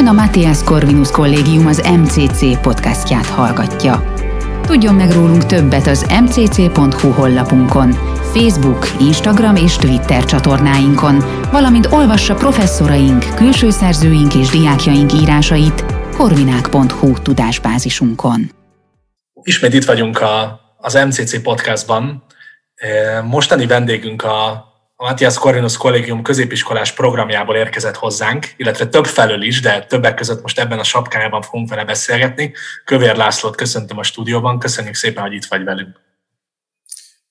Ön a Matthias Corvinus Kollégium az MCC podcastját hallgatja. Tudjon meg rólunk többet az mcc.hu honlapunkon, Facebook, Instagram és Twitter csatornáinkon, valamint olvassa professzoraink, külső szerzőink és diákjaink írásait korvinák.hu tudásbázisunkon. Ismét itt vagyunk a, az MCC podcastban. Mostani vendégünk a a Matthias Corvinus Kollégium középiskolás programjából érkezett hozzánk, illetve több felől is, de többek között most ebben a sapkájában fogunk vele beszélgetni. Kövér Lászlót köszöntöm a stúdióban, köszönjük szépen, hogy itt vagy velünk.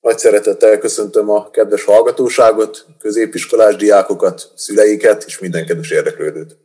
Nagy szeretettel köszöntöm a kedves hallgatóságot, középiskolás diákokat, szüleiket és minden kedves érdeklődőt.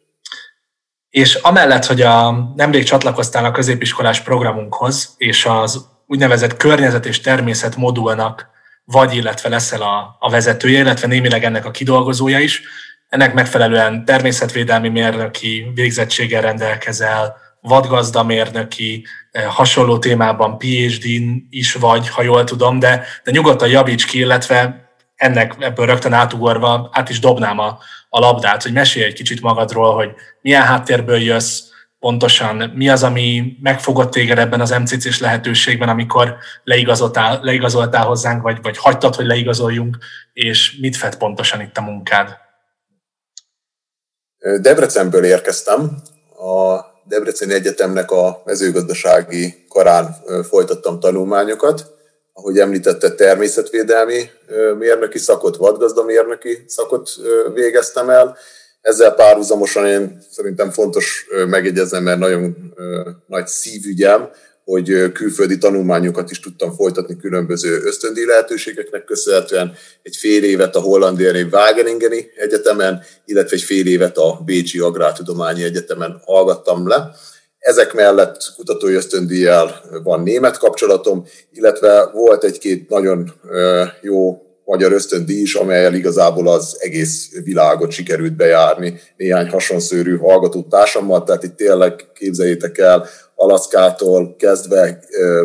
És amellett, hogy a, nemrég csatlakoztál a középiskolás programunkhoz, és az úgynevezett környezet és természet modulnak vagy illetve leszel a, a vezetője, illetve némileg ennek a kidolgozója is. Ennek megfelelően természetvédelmi mérnöki végzettséggel rendelkezel, vadgazdamérnöki, eh, hasonló témában PhD-n is vagy, ha jól tudom, de, de nyugodtan javíts ki, illetve ennek ebből rögtön átugorva át is dobnám a, a labdát, hogy mesélj egy kicsit magadról, hogy milyen háttérből jössz, pontosan mi az, ami megfogott téged ebben az MCC-s lehetőségben, amikor leigazoltál, leigazoltál hozzánk, vagy, vagy hagytad, hogy leigazoljunk, és mit fed pontosan itt a munkád? Debrecenből érkeztem. A Debreceni Egyetemnek a mezőgazdasági karán folytattam tanulmányokat. Ahogy említette, természetvédelmi mérnöki szakot, vadgazdamérnöki szakot végeztem el, ezzel párhuzamosan én szerintem fontos megjegyeznem, mert nagyon nagy szívügyem, hogy külföldi tanulmányokat is tudtam folytatni különböző ösztöndi lehetőségeknek köszönhetően. Egy fél évet a hollandiai Wageningeni Egyetemen, illetve egy fél évet a Bécsi Agrártudományi Egyetemen hallgattam le. Ezek mellett kutatói ösztöndíjjel van német kapcsolatom, illetve volt egy-két nagyon jó magyar ösztöndíj is, amelyel igazából az egész világot sikerült bejárni néhány hasonszőrű hallgató társammal, tehát itt tényleg képzeljétek el, Alaszkától kezdve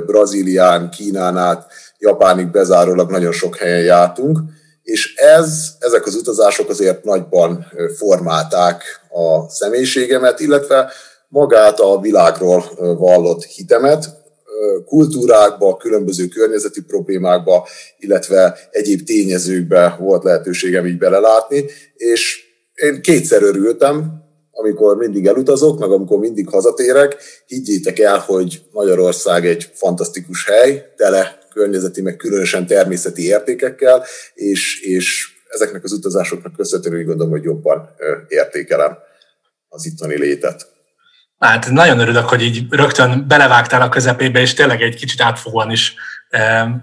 Brazílián, Kínán át, Japánig bezárólag nagyon sok helyen jártunk, és ez, ezek az utazások azért nagyban formálták a személyiségemet, illetve magát a világról vallott hitemet, kultúrákba, különböző környezeti problémákba, illetve egyéb tényezőkbe volt lehetőségem így belelátni, és én kétszer örültem, amikor mindig elutazok, meg amikor mindig hazatérek, higgyétek el, hogy Magyarország egy fantasztikus hely, tele környezeti, meg különösen természeti értékekkel, és, és ezeknek az utazásoknak köszönhetően úgy gondolom, hogy jobban értékelem az itteni létet. Hát nagyon örülök, hogy így rögtön belevágtál a közepébe, és tényleg egy kicsit átfogóan is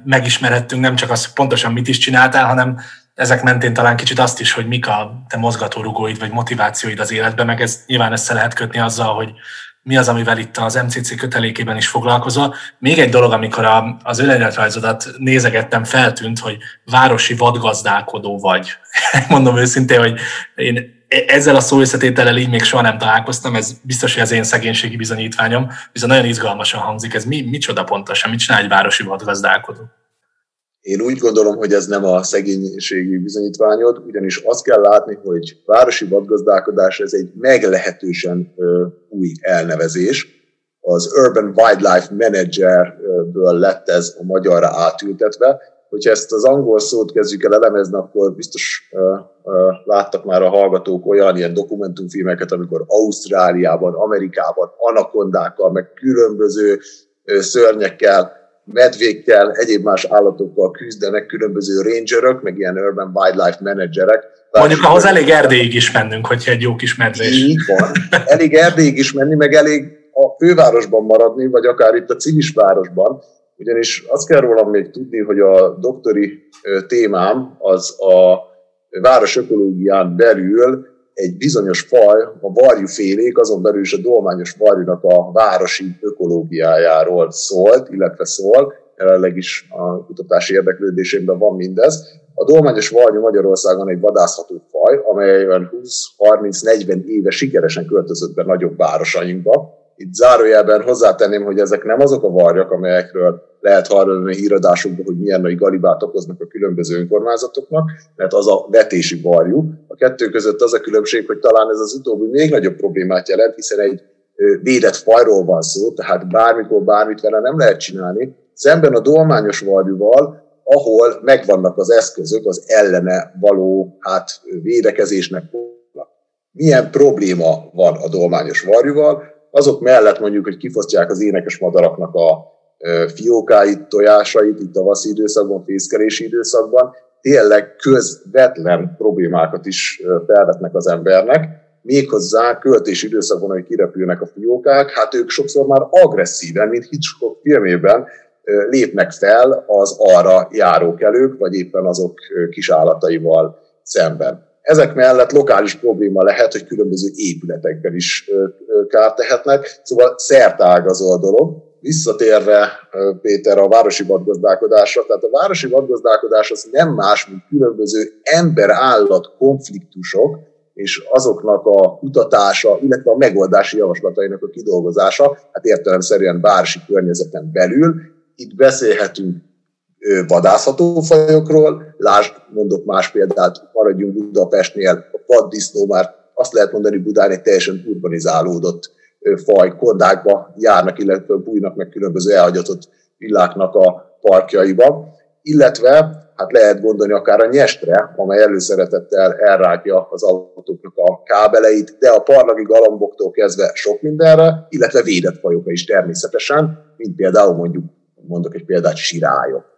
megismerhettünk, nem csak azt, pontosan mit is csináltál, hanem ezek mentén talán kicsit azt is, hogy mik a te mozgatórugóid vagy motivációid az életben, meg ez nyilván össze lehet kötni azzal, hogy mi az, amivel itt az MCC kötelékében is foglalkozol. Még egy dolog, amikor a, az önéletrajzodat nézegettem, feltűnt, hogy városi vadgazdálkodó vagy. Mondom őszintén, hogy én ezzel a szó összetétellel így még soha nem találkoztam, ez biztos, hogy az én szegénységi bizonyítványom, viszont nagyon izgalmasan hangzik, ez mi, micsoda pontosan, mit csinál egy városi vadgazdálkodó? Én úgy gondolom, hogy ez nem a szegénységi bizonyítványod, ugyanis azt kell látni, hogy városi vadgazdálkodás ez egy meglehetősen új elnevezés. Az Urban Wildlife Managerből lett ez a magyarra átültetve, hogyha ezt az angol szót kezdjük el elemezni, akkor biztos uh, uh, láttak már a hallgatók olyan ilyen dokumentumfilmeket, amikor Ausztráliában, Amerikában anakondákkal, meg különböző uh, szörnyekkel, medvékkel, egyéb más állatokkal küzdenek különböző rangerök, meg ilyen urban wildlife managerek. Mondjuk ahhoz elég erdélyig is mennünk, hogyha egy jó kis medvés. Így van. Elég erdélyig is menni, meg elég a fővárosban maradni, vagy akár itt a civis városban, ugyanis azt kell rólam még tudni, hogy a doktori témám az a város ökológián belül egy bizonyos faj, a varjúfélék, azon belül is a dolmányos varjúnak a városi ökológiájáról szólt, illetve szól, jelenleg is a kutatási érdeklődésemben van mindez. A dolmányos varjú Magyarországon egy vadászható faj, amely 20-30-40 éve sikeresen költözött be nagyobb városainkba, Itt zárójelben hozzátenném, hogy ezek nem azok a varjak, amelyekről lehet hallani a híradásokban, hogy milyen nagy galibát okoznak a különböző önkormányzatoknak, mert az a vetési varjú. A kettő között az a különbség, hogy talán ez az utóbbi még nagyobb problémát jelent, hiszen egy védett fajról van szó, tehát bármikor bármit vele nem lehet csinálni. Szemben a dolmányos varjúval, ahol megvannak az eszközök az ellene való hát, védekezésnek. Milyen probléma van a dolmányos varjúval? Azok mellett mondjuk, hogy kifosztják az énekes madaraknak a fiókáit, tojásait itt a vaszi időszakban, fészkelési időszakban, tényleg közvetlen problémákat is felvetnek az embernek, méghozzá költési időszakban, hogy kirepülnek a fiókák, hát ők sokszor már agresszíven, mint Hitchcock filmében lépnek fel az arra járókelők, vagy éppen azok kisállataival szemben. Ezek mellett lokális probléma lehet, hogy különböző épületekben is kárt tehetnek, szóval szertágazó a dolog. Visszatérve, Péter, a városi vadgazdálkodásra, tehát a városi vadgazdálkodás az nem más, mint különböző ember-állat konfliktusok, és azoknak a kutatása, illetve a megoldási javaslatainak a kidolgozása, hát értelemszerűen városi környezeten belül. Itt beszélhetünk vadászható fajokról, lásd, mondok más példát, maradjunk Budapestnél, a paddisznó már azt lehet mondani, Budán egy teljesen urbanizálódott faj, kondákba járnak, illetve bújnak meg különböző elhagyatott villáknak a parkjaiba, illetve hát lehet gondolni akár a nyestre, amely előszeretettel elrágja az autóknak a kábeleit, de a parlagi galamboktól kezdve sok mindenre, illetve védett fajokra is természetesen, mint például mondjuk, mondok egy példát, sirályok.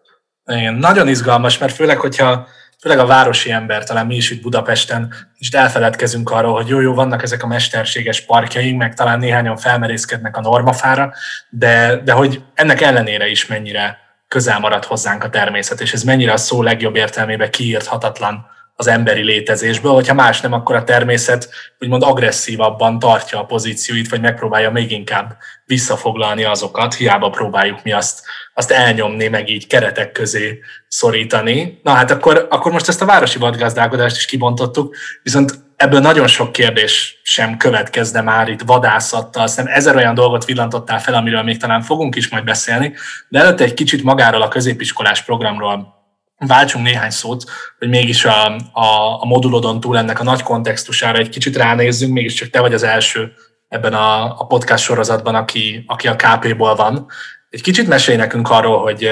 Igen, nagyon izgalmas, mert főleg, hogyha főleg a városi ember, talán mi is itt Budapesten, és elfeledkezünk arról, hogy jó, jó, vannak ezek a mesterséges parkjaink, meg talán néhányan felmerészkednek a normafára, de, de hogy ennek ellenére is mennyire közel marad hozzánk a természet, és ez mennyire a szó legjobb értelmében kiírthatatlan az emberi létezésből, hogyha más nem, akkor a természet úgymond agresszívabban tartja a pozícióit, vagy megpróbálja még inkább visszafoglalni azokat, hiába próbáljuk mi azt, azt elnyomni, meg így keretek közé szorítani. Na hát akkor, akkor most ezt a városi vadgazdálkodást is kibontottuk, viszont ebből nagyon sok kérdés sem következne már itt vadászattal, aztán ezer olyan dolgot villantottál fel, amiről még talán fogunk is majd beszélni, de előtte egy kicsit magáról a középiskolás programról váltsunk néhány szót, hogy mégis a, a, a modulodon túl ennek a nagy kontextusára egy kicsit ránézzünk, mégiscsak te vagy az első ebben a, a podcast sorozatban, aki, aki a KP-ból van. Egy kicsit mesélj nekünk arról, hogy,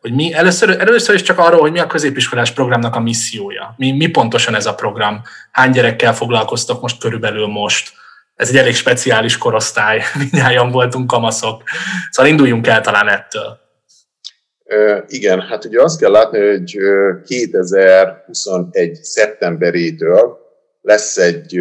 hogy mi először, először is csak arról, hogy mi a középiskolás programnak a missziója. Mi, mi pontosan ez a program? Hány gyerekkel foglalkoztok most körülbelül most? Ez egy elég speciális korosztály, mindjárt voltunk kamaszok. Szóval induljunk el talán ettől. Igen, hát ugye azt kell látni, hogy 2021. szeptemberétől lesz egy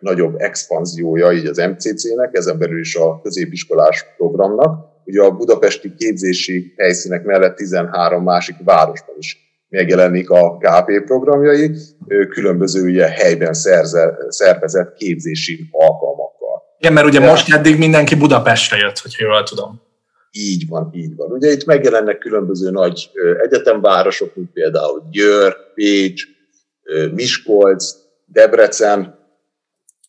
nagyobb expanziója így az MCC-nek, ezen belül is a középiskolás programnak. Ugye a budapesti képzési helyszínek mellett 13 másik városban is megjelenik a KP programjai, különböző ugye helyben szerze, szervezett képzési alkalmakkal. Igen, mert ugye De, most eddig mindenki Budapestre jött, hogyha jól tudom. Így van, így van. Ugye itt megjelennek különböző nagy egyetemvárosok, mint például Győr, Pécs, Miskolc, Debrecen,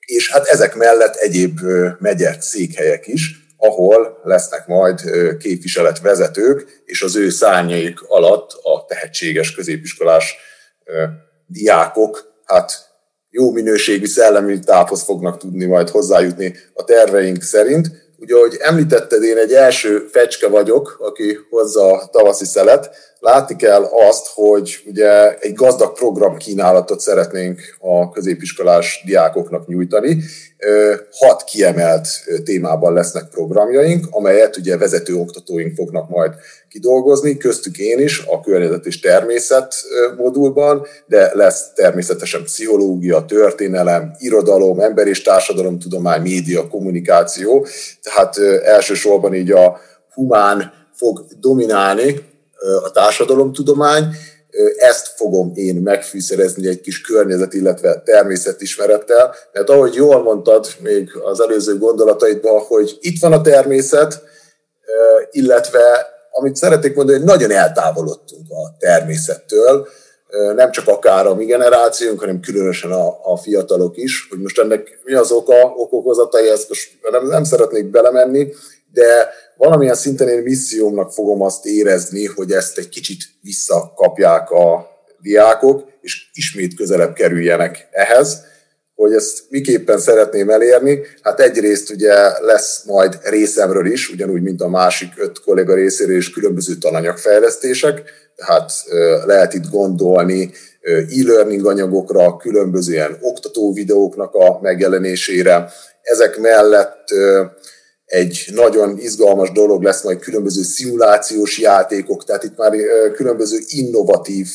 és hát ezek mellett egyéb megye székhelyek is, ahol lesznek majd képviseletvezetők, és az ő szárnyaik alatt a tehetséges középiskolás diákok, hát jó minőségű szellemi táphoz fognak tudni majd hozzájutni a terveink szerint, Ugye, ahogy említetted, én egy első fecske vagyok, aki hozza a tavaszi szelet. Látni kell azt, hogy ugye egy gazdag program kínálatot szeretnénk a középiskolás diákoknak nyújtani. Hat kiemelt témában lesznek programjaink, amelyet ugye vezető oktatóink fognak majd kidolgozni, köztük én is a környezet és természet modulban, de lesz természetesen pszichológia, történelem, irodalom, ember és társadalomtudomány, média, kommunikáció, tehát elsősorban így a humán fog dominálni a társadalomtudomány, ezt fogom én megfűszerezni egy kis környezet, illetve természetismerettel, mert ahogy jól mondtad még az előző gondolataidban, hogy itt van a természet, illetve amit szeretnék mondani, hogy nagyon eltávolodtunk a természettől. nem csak akár a mi generációnk, hanem különösen a, a fiatalok is, hogy most ennek mi az oka, okokozatai, ezt most nem, nem szeretnék belemenni, de valamilyen szinten én missziómnak fogom azt érezni, hogy ezt egy kicsit visszakapják a diákok, és ismét közelebb kerüljenek ehhez. Hogy ezt miképpen szeretném elérni? Hát egyrészt ugye lesz majd részemről is, ugyanúgy, mint a másik öt kolléga részéről is különböző tananyagfejlesztések, tehát lehet itt gondolni e-learning anyagokra, különböző ilyen oktató videóknak a megjelenésére. Ezek mellett egy nagyon izgalmas dolog lesz majd különböző szimulációs játékok, tehát itt már különböző innovatív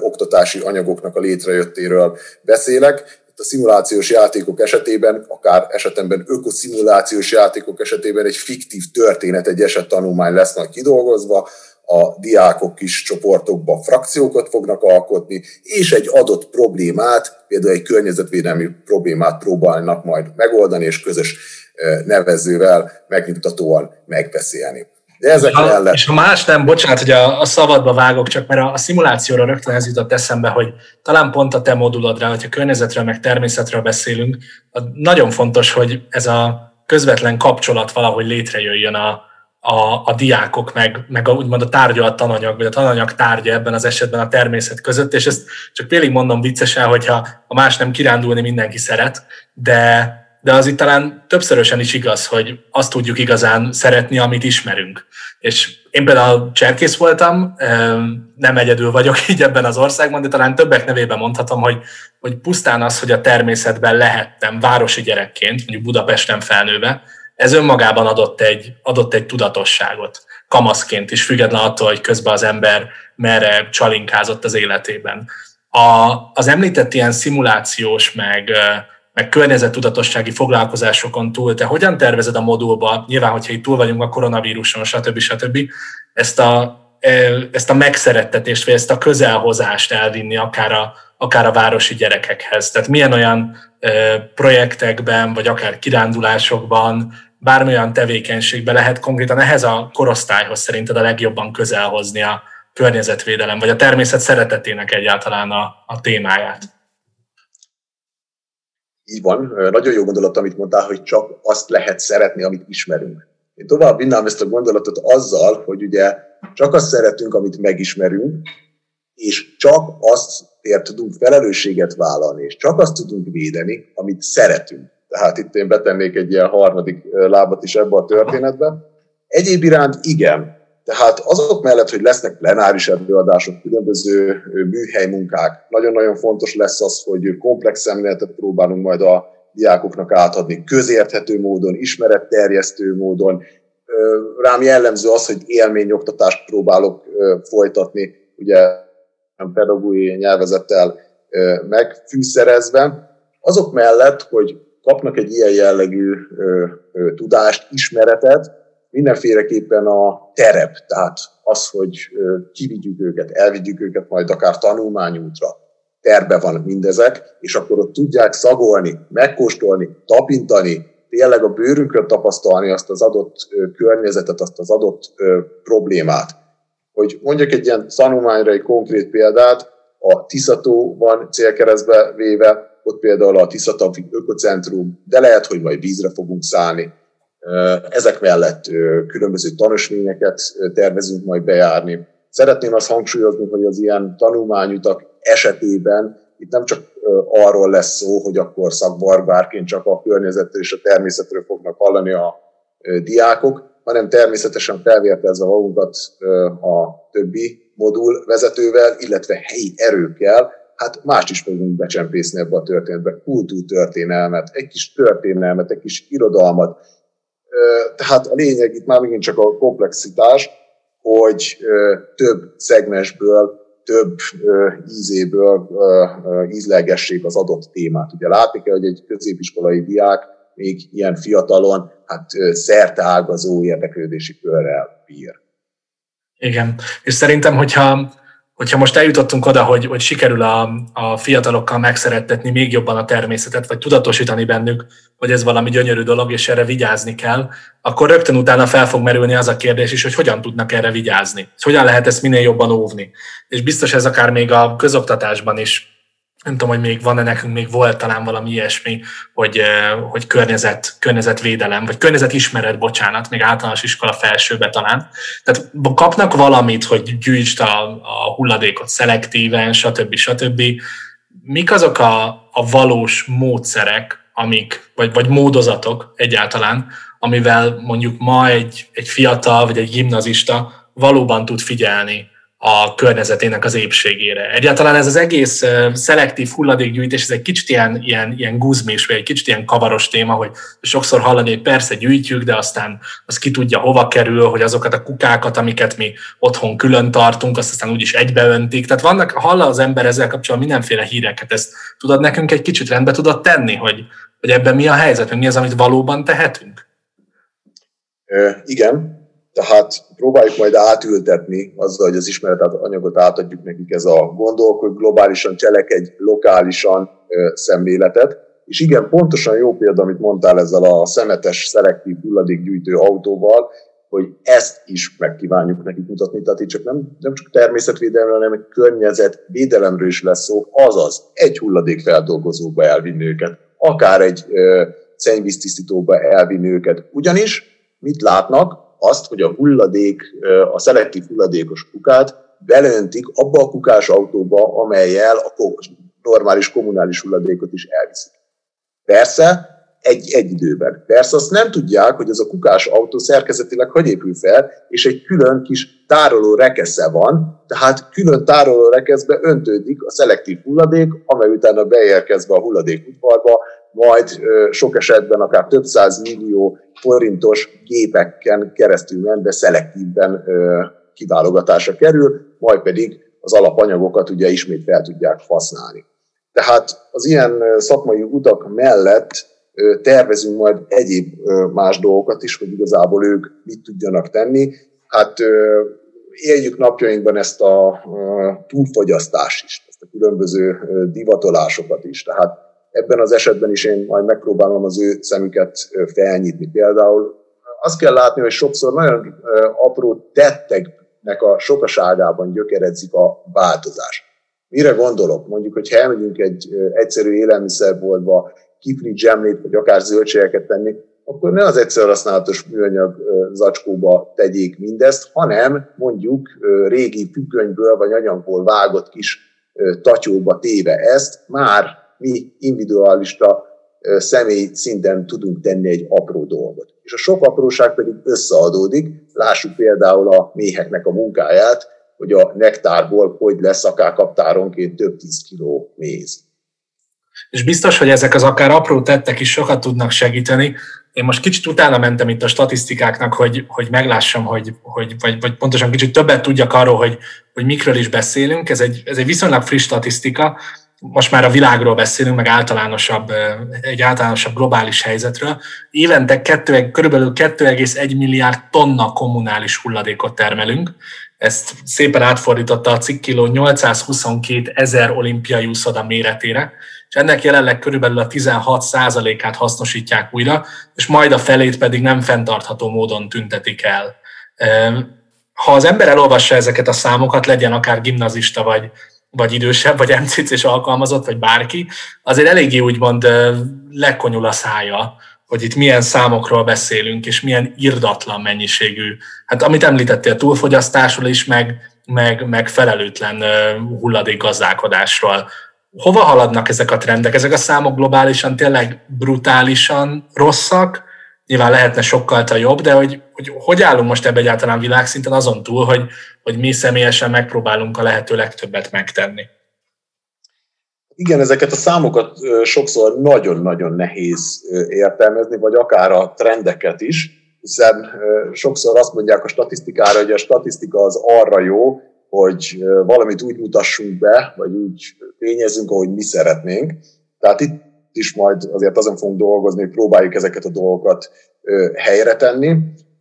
oktatási anyagoknak a létrejöttéről beszélek. Itt a szimulációs játékok esetében, akár esetemben ökoszimulációs játékok esetében egy fiktív történet, egy esettanulmány lesz majd kidolgozva, a diákok kis csoportokba frakciókat fognak alkotni, és egy adott problémát, például egy környezetvédelmi problémát próbálnak majd megoldani, és közös nevezővel megnyugtatóan megbeszélni. De ezek ha, mellett... És ha más nem, bocsánat, hogy a, a szabadba vágok csak, mert a, a szimulációra rögtön ez jutott eszembe, hogy talán pont a te modulodra, hogyha környezetről, meg természetről beszélünk, nagyon fontos, hogy ez a közvetlen kapcsolat valahogy létrejöjjön a, a, a diákok, meg, meg a, úgymond a tárgyalt tananyag, vagy a tananyag tárgya ebben az esetben a természet között, és ezt csak félig mondom viccesen, hogyha a más nem kirándulni mindenki szeret, de, de az itt talán többszörösen is igaz, hogy azt tudjuk igazán szeretni, amit ismerünk. És én például cserkész voltam, nem egyedül vagyok így ebben az országban, de talán többek nevében mondhatom, hogy, hogy pusztán az, hogy a természetben lehettem városi gyerekként, mondjuk Budapesten felnőve, ez önmagában adott egy, adott egy tudatosságot, kamaszként is, független attól, hogy közben az ember merre csalinkázott az életében. A, az említett ilyen szimulációs, meg, meg környezettudatossági foglalkozásokon túl, te hogyan tervezed a modulba, nyilván, hogyha itt túl vagyunk a koronavíruson, stb. stb. ezt a, ezt a megszerettetést, vagy ezt a közelhozást elvinni akár a, akár a városi gyerekekhez. Tehát milyen olyan projektekben, vagy akár kirándulásokban, bármilyen tevékenységben lehet konkrétan ehhez a korosztályhoz szerinted a legjobban közelhozni a környezetvédelem, vagy a természet szeretetének egyáltalán a, a témáját? Így van. Nagyon jó gondolat, amit mondtál, hogy csak azt lehet szeretni, amit ismerünk. Én tovább vinnám ezt a gondolatot azzal, hogy ugye csak azt szeretünk, amit megismerünk, és csak azt ért tudunk felelősséget vállalni, és csak azt tudunk védeni, amit szeretünk. Tehát itt én betennék egy ilyen harmadik lábat is ebbe a történetbe. Egyéb iránt igen. Tehát azok mellett, hogy lesznek plenáris előadások, különböző műhelymunkák, nagyon-nagyon fontos lesz az, hogy komplex szemléletet próbálunk majd a diákoknak átadni, közérthető módon, ismeretterjesztő módon. Rám jellemző az, hogy élményoktatást próbálok folytatni, ugye pedagógiai nyelvezettel megfűszerezve. Azok mellett, hogy kapnak egy ilyen jellegű tudást, ismeretet, mindenféleképpen a terep, tehát az, hogy kivigyük őket, elvigyük őket majd akár tanulmányútra, terve van mindezek, és akkor ott tudják szagolni, megkóstolni, tapintani, tényleg a bőrünkön tapasztalni azt az adott környezetet, azt az adott problémát. Hogy mondjak egy ilyen tanulmányra egy konkrét példát, a Tiszató van célkeresztbe véve, ott például a Tiszatavi Ökocentrum, de lehet, hogy majd vízre fogunk szállni. Ezek mellett különböző tanúsményeket tervezünk majd bejárni. Szeretném azt hangsúlyozni, hogy az ilyen tanulmányutak esetében itt nem csak arról lesz szó, hogy akkor szakbarbárként csak a környezetről és a természetről fognak hallani a diákok, hanem természetesen felvértezve magunkat a többi modul vezetővel, illetve helyi erőkkel, hát mást is fogunk becsempészni ebbe a történetbe, kultúrtörténelmet, egy kis történelmet, egy kis irodalmat. Tehát a lényeg itt már megint csak a komplexitás, hogy több szegmensből, több ízéből ízlegessék az adott témát. Ugye látni kell, hogy egy középiskolai diák még ilyen fiatalon, hát szerte ágazó érdeklődési körrel bír. Igen, és szerintem, hogyha hogyha most eljutottunk oda, hogy, hogy sikerül a, a fiatalokkal megszerettetni még jobban a természetet, vagy tudatosítani bennük, hogy ez valami gyönyörű dolog, és erre vigyázni kell, akkor rögtön utána fel fog merülni az a kérdés is, hogy hogyan tudnak erre vigyázni. Hogy hogyan lehet ezt minél jobban óvni. És biztos ez akár még a közoktatásban is nem tudom, hogy még van-e nekünk, még volt talán valami ilyesmi, hogy, hogy környezet, környezetvédelem, vagy környezetismeret, bocsánat, még általános iskola felsőbe talán. Tehát kapnak valamit, hogy gyűjtsd a, a hulladékot szelektíven, stb. stb. Mik azok a, a valós módszerek, amik, vagy, vagy módozatok egyáltalán, amivel mondjuk ma egy, egy fiatal vagy egy gimnazista valóban tud figyelni a környezetének az épségére. Egyáltalán ez az egész szelektív hulladékgyűjtés, ez egy kicsit ilyen, ilyen, ilyen guzmis, vagy egy kicsit ilyen kavaros téma, hogy sokszor hallani, hogy persze gyűjtjük, de aztán az ki tudja hova kerül, hogy azokat a kukákat, amiket mi otthon külön tartunk, azt aztán úgyis egybeöntik. Tehát vannak, hall az ember ezzel kapcsolatban mindenféle híreket. Ezt tudod nekünk egy kicsit rendbe tudod tenni, hogy, hogy ebben mi a helyzet, mi az, amit valóban tehetünk? E, igen, tehát próbáljuk majd átültetni azzal, hogy az ismeretet anyagot átadjuk nekik ez a gondolk, hogy globálisan cselekedj, lokálisan szemléletet. És igen, pontosan jó példa, amit mondtál ezzel a szemetes, szelektív hulladékgyűjtő autóval, hogy ezt is megkívánjuk nekik mutatni. Tehát itt csak nem, nem csak természetvédelemről, hanem egy környezetvédelemről is lesz szó, azaz egy hulladékfeldolgozóba elvinni őket, akár egy szennyvíztisztítóba elvinni őket. Ugyanis mit látnak? Azt, hogy a hulladék, a szelektív hulladékos kukát beleöntik abba a kukás autóba, amelyel a normális kommunális hulladékot is elviszik. Persze, egy, egy időben. Persze azt nem tudják, hogy ez a kukás autó szerkezetileg hogy épül fel, és egy külön kis tároló rekesze van, tehát külön tároló rekeszbe öntődik a szelektív hulladék, amely utána beérkezve a hulladékudvarba, majd sok esetben akár több száz millió forintos gépeken keresztül menve szelektíven kiválogatásra kerül, majd pedig az alapanyagokat ugye ismét fel tudják használni. Tehát az ilyen szakmai utak mellett tervezünk majd egyéb más dolgokat is, hogy igazából ők mit tudjanak tenni. Hát éljük napjainkban ezt a túlfogyasztást is, ezt a különböző divatolásokat is. Tehát ebben az esetben is én majd megpróbálom az ő szemüket felnyitni. Például azt kell látni, hogy sokszor nagyon apró tetteknek a sokaságában gyökeredzik a változás. Mire gondolok? Mondjuk, hogy elmegyünk egy egyszerű élelmiszerboltba, kifli zsemlét, vagy akár zöldségeket tenni, akkor ne az egyszer használatos műanyag zacskóba tegyék mindezt, hanem mondjuk régi függönyből vagy anyagból vágott kis tatyóba téve ezt, már mi individualista személy szinten tudunk tenni egy apró dolgot. És a sok apróság pedig összeadódik. Lássuk például a méheknek a munkáját, hogy a nektárból hogy lesz akár kaptáronként több tíz kiló méz. És biztos, hogy ezek az akár apró tettek is sokat tudnak segíteni. Én most kicsit utána mentem itt a statisztikáknak, hogy, hogy meglássam, hogy, hogy vagy, vagy pontosan kicsit többet tudjak arról, hogy, hogy mikről is beszélünk. Ez egy, ez egy viszonylag friss statisztika, most már a világról beszélünk, meg általánosabb, egy általánosabb globális helyzetről. Évente 2, körülbelül 2,1 milliárd tonna kommunális hulladékot termelünk. Ezt szépen átfordította a cikkiló 822 ezer olimpiai úszoda méretére, és ennek jelenleg körülbelül a 16 át hasznosítják újra, és majd a felét pedig nem fenntartható módon tüntetik el. Ha az ember elolvassa ezeket a számokat, legyen akár gimnazista vagy vagy idősebb, vagy MCC-s alkalmazott, vagy bárki, azért eléggé úgymond lekonyul a szája, hogy itt milyen számokról beszélünk, és milyen irdatlan mennyiségű, hát amit említettél, túlfogyasztásról is, meg, meg, meg felelőtlen hulladékgazdálkodásról. Hova haladnak ezek a trendek? Ezek a számok globálisan tényleg brutálisan rosszak, nyilván lehetne sokkal jobb, de hogy, hogy hogy állunk most ebbe egyáltalán világszinten azon túl, hogy, hogy mi személyesen megpróbálunk a lehető legtöbbet megtenni. Igen, ezeket a számokat sokszor nagyon-nagyon nehéz értelmezni, vagy akár a trendeket is, hiszen sokszor azt mondják a statisztikára, hogy a statisztika az arra jó, hogy valamit úgy mutassunk be, vagy úgy fényezzünk, ahogy mi szeretnénk. Tehát itt is majd azért azon fogunk dolgozni, hogy próbáljuk ezeket a dolgokat helyre tenni,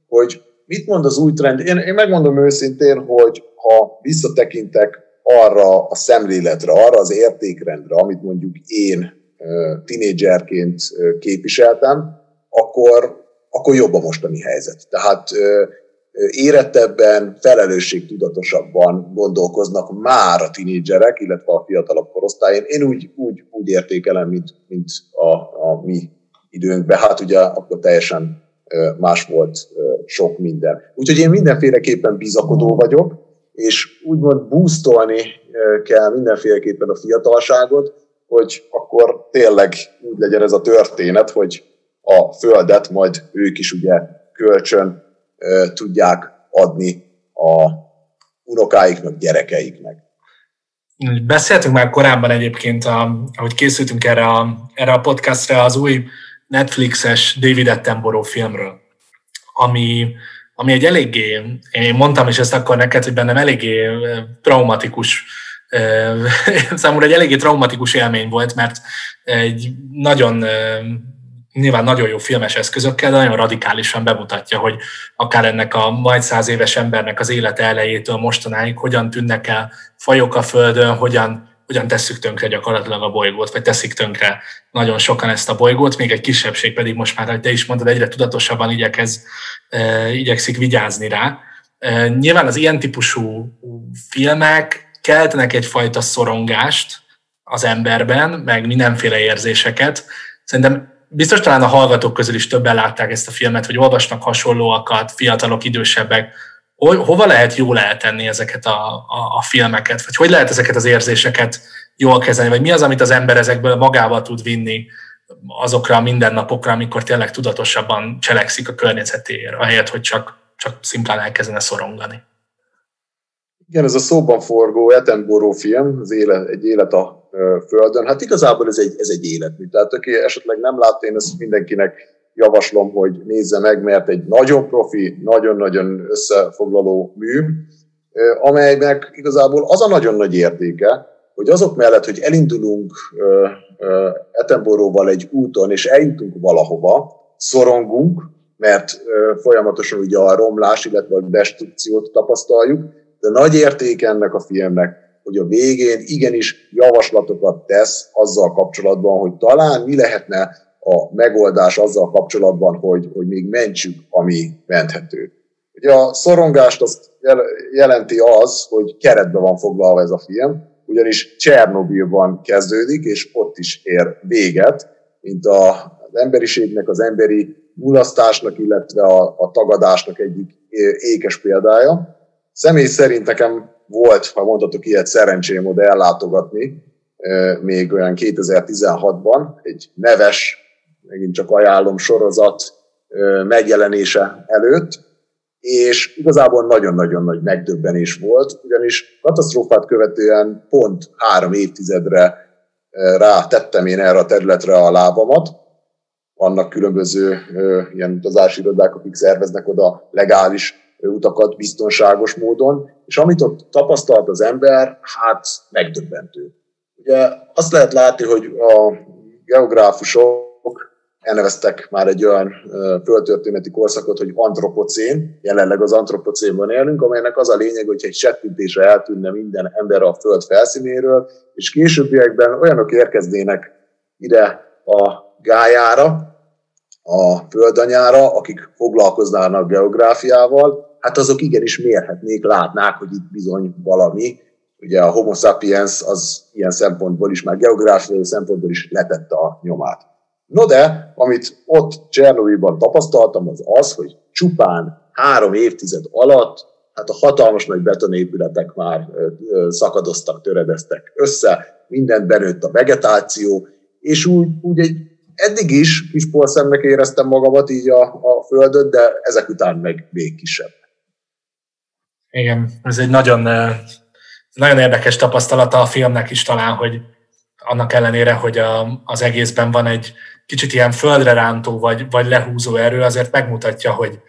hogy mit mond az új trend. Én, én megmondom őszintén, hogy ha visszatekintek arra a szemléletre, arra az értékrendre, amit mondjuk én tinédzserként képviseltem, akkor, akkor jobb a mostani helyzet. Tehát érettebben, felelősségtudatosabban gondolkoznak már a tinédzserek, illetve a fiatalabb korosztályon. Én úgy, úgy, úgy értékelem, mint, mint a, a mi időnkben. Hát ugye akkor teljesen más volt sok minden. Úgyhogy én mindenféleképpen bizakodó vagyok, és úgymond boostolni kell mindenféleképpen a fiatalságot, hogy akkor tényleg úgy legyen ez a történet, hogy a földet majd ők is ugye kölcsön tudják adni a unokáiknak, gyerekeiknek. Beszéltünk már korábban egyébként, ahogy készültünk erre a, erre a podcastra, az új Netflixes David Attenborough filmről, ami, ami egy eléggé, én mondtam is ezt akkor neked, hogy bennem eléggé traumatikus, számomra egy eléggé traumatikus élmény volt, mert egy nagyon nyilván nagyon jó filmes eszközökkel, de nagyon radikálisan bemutatja, hogy akár ennek a majd száz éves embernek az élete elejétől mostanáig hogyan tűnnek el fajok a Földön, hogyan, hogyan tesszük tönkre gyakorlatilag a bolygót, vagy teszik tönkre nagyon sokan ezt a bolygót, még egy kisebbség pedig most már, hogy te is mondod, egyre tudatosabban igyekez, e, igyekszik vigyázni rá. E, nyilván az ilyen típusú filmek keltenek egyfajta szorongást az emberben, meg mindenféle érzéseket. Szerintem biztos talán a hallgatók közül is többen látták ezt a filmet, hogy olvasnak hasonlóakat, fiatalok, idősebbek. Hova lehet jól eltenni ezeket a, a, a filmeket, vagy hogy lehet ezeket az érzéseket jól kezelni, vagy mi az, amit az ember ezekből magával tud vinni azokra a mindennapokra, amikor tényleg tudatosabban cselekszik a környezetéért, ahelyett, hogy csak, csak szimplán elkezdene szorongani. Igen, ez a szóban forgó Attenborough film, az élet, egy élet a Földön, hát igazából ez egy, ez egy életmű. Tehát aki esetleg nem látta, én ezt mindenkinek javaslom, hogy nézze meg, mert egy nagyon profi, nagyon-nagyon összefoglaló mű, amelynek igazából az a nagyon nagy értéke, hogy azok mellett, hogy elindulunk Etenboróval egy úton, és eljutunk valahova, szorongunk, mert folyamatosan ugye a romlás, illetve a destrukciót tapasztaljuk, de nagy érték ennek a filmnek, hogy a végén igenis javaslatokat tesz azzal kapcsolatban, hogy talán mi lehetne a megoldás azzal kapcsolatban, hogy, hogy még mentsük, ami menthető. Ugye a szorongást azt jelenti az, hogy keretbe van foglalva ez a film, ugyanis Csernobilban kezdődik, és ott is ér véget, mint a, az emberiségnek, az emberi mulasztásnak, illetve a, a tagadásnak egyik ékes példája. Személy szerint nekem volt, ha mondhatok ilyet, szerencsém oda ellátogatni, még olyan 2016-ban, egy neves, megint csak ajánlom sorozat megjelenése előtt, és igazából nagyon-nagyon nagy megdöbbenés volt, ugyanis katasztrófát követően pont három évtizedre rá tettem én erre a területre a lábamat. Vannak különböző ilyen utazási irodák, akik szerveznek oda legális utakat biztonságos módon, és amit ott tapasztalt az ember, hát megdöbbentő. Ugye azt lehet látni, hogy a geográfusok elneveztek már egy olyan földtörténeti korszakot, hogy antropocén, jelenleg az antropocénban élünk, amelynek az a lényeg, hogy egy settintésre eltűnne minden ember a föld felszínéről, és későbbiekben olyanok érkeznének ide a gájára, a földanyára, akik foglalkoznának geográfiával, hát azok igenis mérhetnék, látnák, hogy itt bizony valami. Ugye a homo sapiens az ilyen szempontból is, már geográfiai szempontból is letette a nyomát. No de, amit ott Csernobyban tapasztaltam, az az, hogy csupán három évtized alatt hát a hatalmas nagy betonépületek már szakadoztak, töredeztek össze, mindent benőtt a vegetáció, és úgy, úgy egy eddig is kis porszemnek éreztem magamat így a, a földön, de ezek után meg még kisebb. Igen, ez egy nagyon, nagyon érdekes tapasztalata a filmnek is talán, hogy annak ellenére, hogy a, az egészben van egy kicsit ilyen földre rántó vagy, vagy lehúzó erő, azért megmutatja, hogy,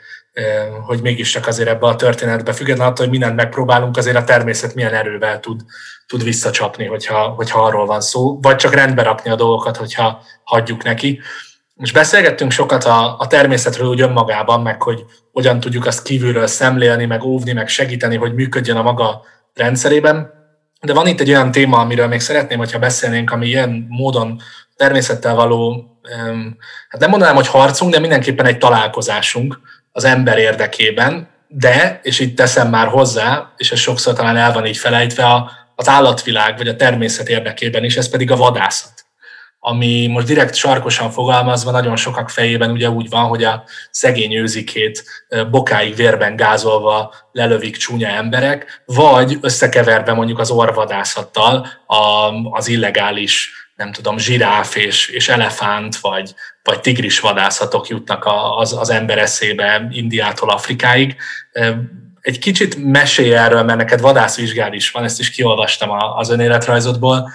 hogy mégiscsak azért ebbe a történetbe, függetlenül attól, hogy mindent megpróbálunk, azért a természet milyen erővel tud, tud visszacsapni, hogyha, hogyha arról van szó, vagy csak rendbe rakni a dolgokat, hogyha hagyjuk neki. Most beszélgettünk sokat a, a természetről úgy önmagában, meg hogy hogyan tudjuk azt kívülről szemlélni, meg óvni, meg segíteni, hogy működjön a maga rendszerében. De van itt egy olyan téma, amiről még szeretném, hogyha beszélnénk, ami ilyen módon természettel való, hát nem mondanám, hogy harcunk, de mindenképpen egy találkozásunk az ember érdekében, de, és itt teszem már hozzá, és ez sokszor talán el van így felejtve, az állatvilág vagy a természet érdekében is, ez pedig a vadászat ami most direkt sarkosan fogalmazva nagyon sokak fejében ugye úgy van, hogy a szegény őzikét bokáig vérben gázolva lelövik csúnya emberek, vagy összekeverve mondjuk az orvadászattal az illegális nem tudom, zsiráf és, és elefánt, vagy, vagy tigris vadászatok jutnak az, az ember eszébe Indiától Afrikáig. Egy kicsit mesélj erről, mert neked vadászvizsgád is van, ezt is kiolvastam az önéletrajzodból,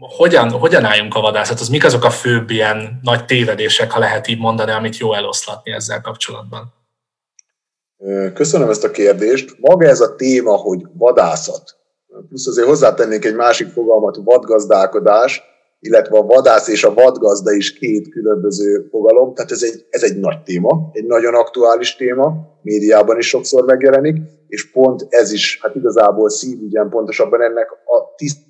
hogyan, hogyan álljunk a vadászathoz? Mik azok a főbb ilyen nagy tévedések, ha lehet így mondani, amit jó eloszlatni ezzel kapcsolatban? Köszönöm ezt a kérdést. Maga ez a téma, hogy vadászat, plusz azért hozzátennék egy másik fogalmat, vadgazdálkodás, illetve a vadász és a vadgazda is két különböző fogalom, tehát ez egy, ez egy nagy téma, egy nagyon aktuális téma, médiában is sokszor megjelenik, és pont ez is, hát igazából szívügyen pontosabban ennek a tiszt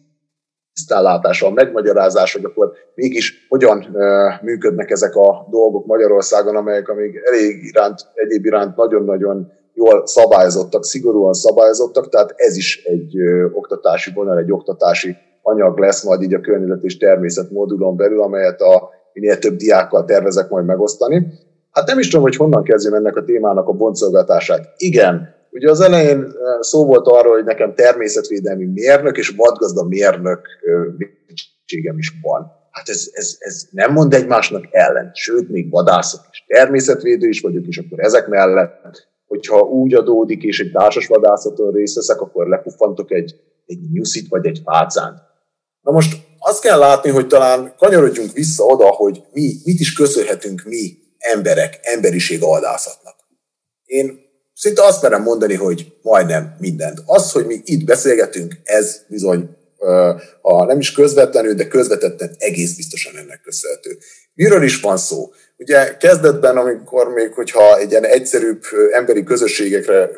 tisztánlátása, a megmagyarázás, hogy akkor mégis hogyan működnek ezek a dolgok Magyarországon, amelyek amíg elég iránt, egyéb iránt nagyon-nagyon jól szabályozottak, szigorúan szabályozottak, tehát ez is egy oktatási vonal, egy oktatási anyag lesz majd így a környezet és természet modulon belül, amelyet a minél több diákkal tervezek majd megosztani. Hát nem is tudom, hogy honnan kezdjem ennek a témának a boncolgatását. Igen, Ugye az elején eh, szó volt arról, hogy nekem természetvédelmi mérnök és vadgazda mérnök végzettségem is van. Hát ez, ez, ez nem mond egymásnak ellen, sőt, még vadászok is. Természetvédő is vagyok, és akkor ezek mellett, hogyha úgy adódik, és egy társas vadászaton részt veszek, akkor lepuffantok egy, egy nyuszit vagy egy fácánt. Na most azt kell látni, hogy talán kanyarodjunk vissza oda, hogy mi, mit is köszönhetünk mi emberek, emberiség adászatnak. Én szinte azt merem mondani, hogy majdnem mindent. Az, hogy mi itt beszélgetünk, ez bizony, ha nem is közvetlenül, de közvetetten egész biztosan ennek köszönhető. Miről is van szó? Ugye kezdetben, amikor még, hogyha egy ilyen egyszerűbb emberi közösségekre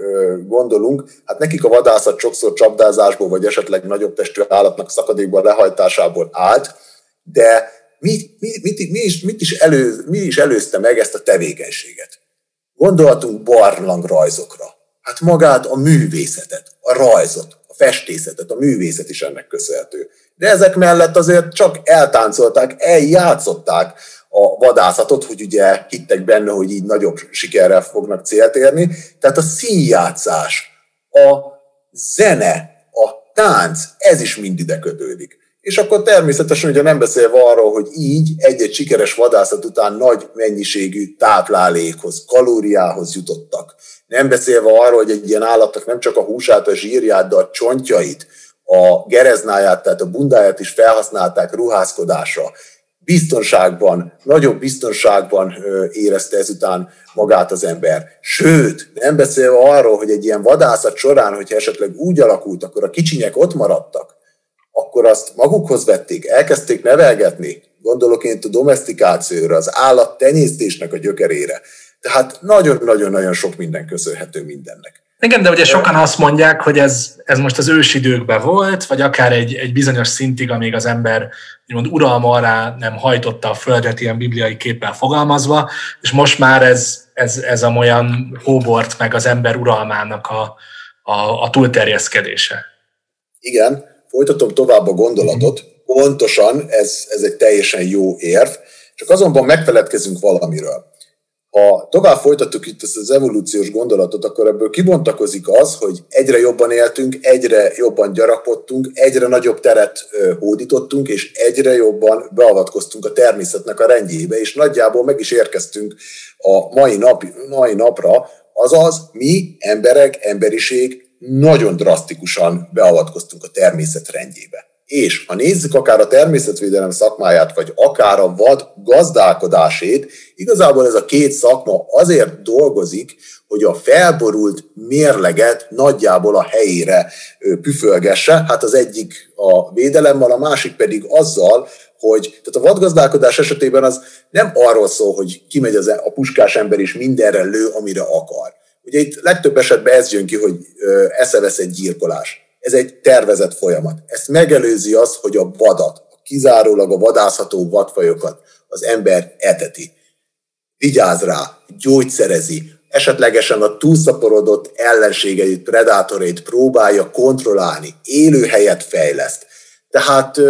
gondolunk, hát nekik a vadászat sokszor csapdázásból, vagy esetleg nagyobb testű állatnak szakadékban lehajtásából állt, de mit, mit, mit, mit, is, mit is, elő, mi is előzte meg ezt a tevékenységet? Gondoltunk barlangrajzokra. Hát magát a művészetet, a rajzot, a festészetet, a művészet is ennek köszönhető. De ezek mellett azért csak eltáncolták, eljátszották a vadászatot, hogy ugye hittek benne, hogy így nagyobb sikerrel fognak célt érni. Tehát a színjátszás, a zene, a tánc, ez is mind ide kötődik. És akkor természetesen ugye nem beszélve arról, hogy így egy-egy sikeres vadászat után nagy mennyiségű táplálékhoz, kalóriához jutottak. Nem beszélve arról, hogy egy ilyen állatnak nem csak a húsát, a zsírját, de a csontjait, a gereznáját, tehát a bundáját is felhasználták ruházkodásra. Biztonságban, nagyobb biztonságban érezte ezután magát az ember. Sőt, nem beszélve arról, hogy egy ilyen vadászat során, hogyha esetleg úgy alakult, akkor a kicsinyek ott maradtak, akkor azt magukhoz vették, elkezdték nevelgetni, gondolok én a domestikációra, az állattenyésztésnek a gyökerére. Tehát nagyon-nagyon-nagyon sok minden köszönhető mindennek. Igen, de ugye sokan azt mondják, hogy ez, ez most az ősidőkben volt, vagy akár egy, egy bizonyos szintig, amíg az ember úgymond uralma alá nem hajtotta a földet ilyen bibliai képpel fogalmazva, és most már ez, ez, ez a olyan hóbort meg az ember uralmának a, a, a túlterjeszkedése. Igen, folytatom tovább a gondolatot, pontosan ez, ez egy teljesen jó érv, csak azonban megfeledkezünk valamiről. Ha tovább folytatjuk itt ezt az evolúciós gondolatot, akkor ebből kibontakozik az, hogy egyre jobban éltünk, egyre jobban gyarapodtunk, egyre nagyobb teret hódítottunk, és egyre jobban beavatkoztunk a természetnek a rendjébe, és nagyjából meg is érkeztünk a mai, nap, mai napra, azaz mi, emberek, emberiség nagyon drasztikusan beavatkoztunk a természet rendjébe. És ha nézzük akár a természetvédelem szakmáját, vagy akár a vad gazdálkodásét, igazából ez a két szakma azért dolgozik, hogy a felborult mérleget nagyjából a helyére püfölgesse. Hát az egyik a védelemmel, a másik pedig azzal, hogy tehát a vadgazdálkodás esetében az nem arról szól, hogy kimegy az, e- a puskás ember és mindenre lő, amire akar Ugye itt legtöbb esetben ez jön ki, hogy eszevesz egy gyilkolás. Ez egy tervezett folyamat. Ezt megelőzi az, hogy a vadat, kizárólag a vadászható vadfajokat az ember eteti. Vigyáz rá, gyógyszerezi, esetlegesen a túlszaporodott ellenségeit, predátorét próbálja kontrollálni, élőhelyet fejleszt. Tehát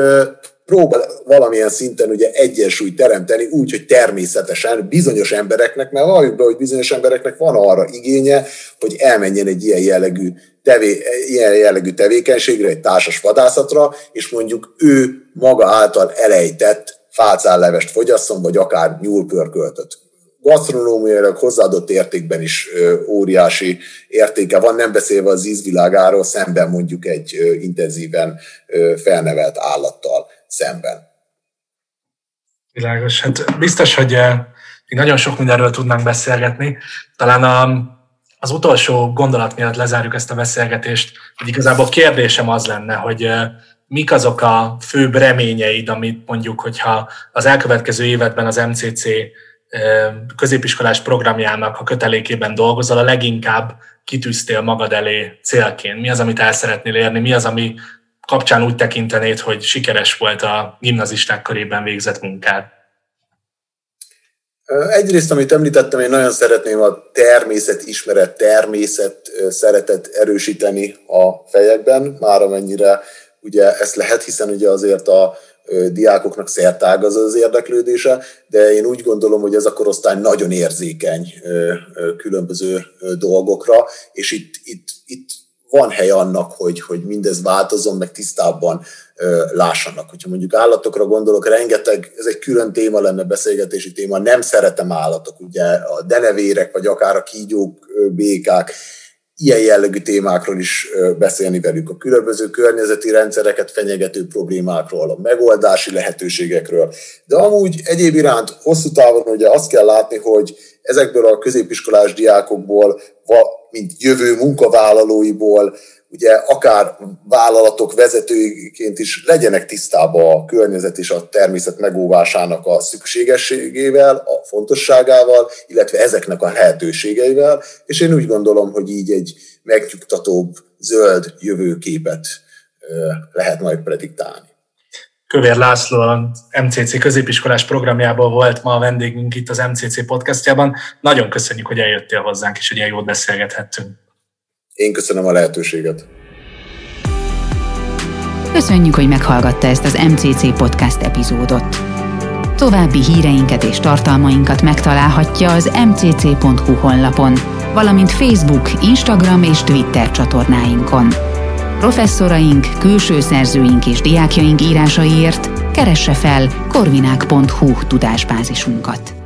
próbál valamilyen szinten ugye egyensúlyt teremteni úgy, hogy természetesen bizonyos embereknek, mert valljuk be, hogy bizonyos embereknek van arra igénye, hogy elmenjen egy ilyen jellegű, tevé, ilyen jellegű tevékenységre, egy társas vadászatra, és mondjuk ő maga által elejtett fácállevest fogyasszon, vagy akár nyúlpörköltöt. Gasztronómiailag hozzáadott értékben is óriási értéke van, nem beszélve az ízvilágáról szemben mondjuk egy intenzíven felnevelt állattal szemben. Világos. Hát biztos, hogy még nagyon sok mindenről tudnánk beszélgetni. Talán a, az utolsó gondolat miatt lezárjuk ezt a beszélgetést, hogy igazából kérdésem az lenne, hogy mik azok a főbb reményeid, amit mondjuk, hogyha az elkövetkező években az MCC középiskolás programjának a kötelékében dolgozol, a leginkább kitűztél magad elé célként? Mi az, amit el szeretnél érni? Mi az, ami kapcsán úgy tekintenéd, hogy sikeres volt a gimnazisták körében végzett munkád? Egyrészt, amit említettem, én nagyon szeretném a természet ismeret, természet szeretet erősíteni a fejekben, már amennyire ugye ezt lehet, hiszen ugye azért a diákoknak szertág az érdeklődése, de én úgy gondolom, hogy ez a korosztály nagyon érzékeny különböző dolgokra, és itt, itt, itt van hely annak, hogy, hogy mindez változom, meg tisztábban lássanak. Hogyha mondjuk állatokra gondolok, rengeteg, ez egy külön téma lenne, beszélgetési téma, nem szeretem állatok, ugye a denevérek, vagy akár a kígyók, békák, ilyen jellegű témákról is beszélni velük, a különböző környezeti rendszereket fenyegető problémákról, a megoldási lehetőségekről. De amúgy egyéb iránt hosszú távon ugye azt kell látni, hogy ezekből a középiskolás diákokból, mint jövő munkavállalóiból, ugye akár vállalatok vezetőiként is legyenek tisztában a környezet és a természet megóvásának a szükségességével, a fontosságával, illetve ezeknek a lehetőségeivel, és én úgy gondolom, hogy így egy megnyugtatóbb, zöld jövőképet lehet majd prediktálni. Kövér László a MCC középiskolás programjából volt ma a vendégünk itt az MCC podcastjában. Nagyon köszönjük, hogy eljöttél hozzánk, és hogy ilyen jót beszélgethettünk. Én köszönöm a lehetőséget. Köszönjük, hogy meghallgatta ezt az MCC podcast epizódot. További híreinket és tartalmainkat megtalálhatja az mcc.hu honlapon, valamint Facebook, Instagram és Twitter csatornáinkon. Professzoraink, külső szerzőink és diákjaink írásaiért keresse fel korvinák.hu tudásbázisunkat.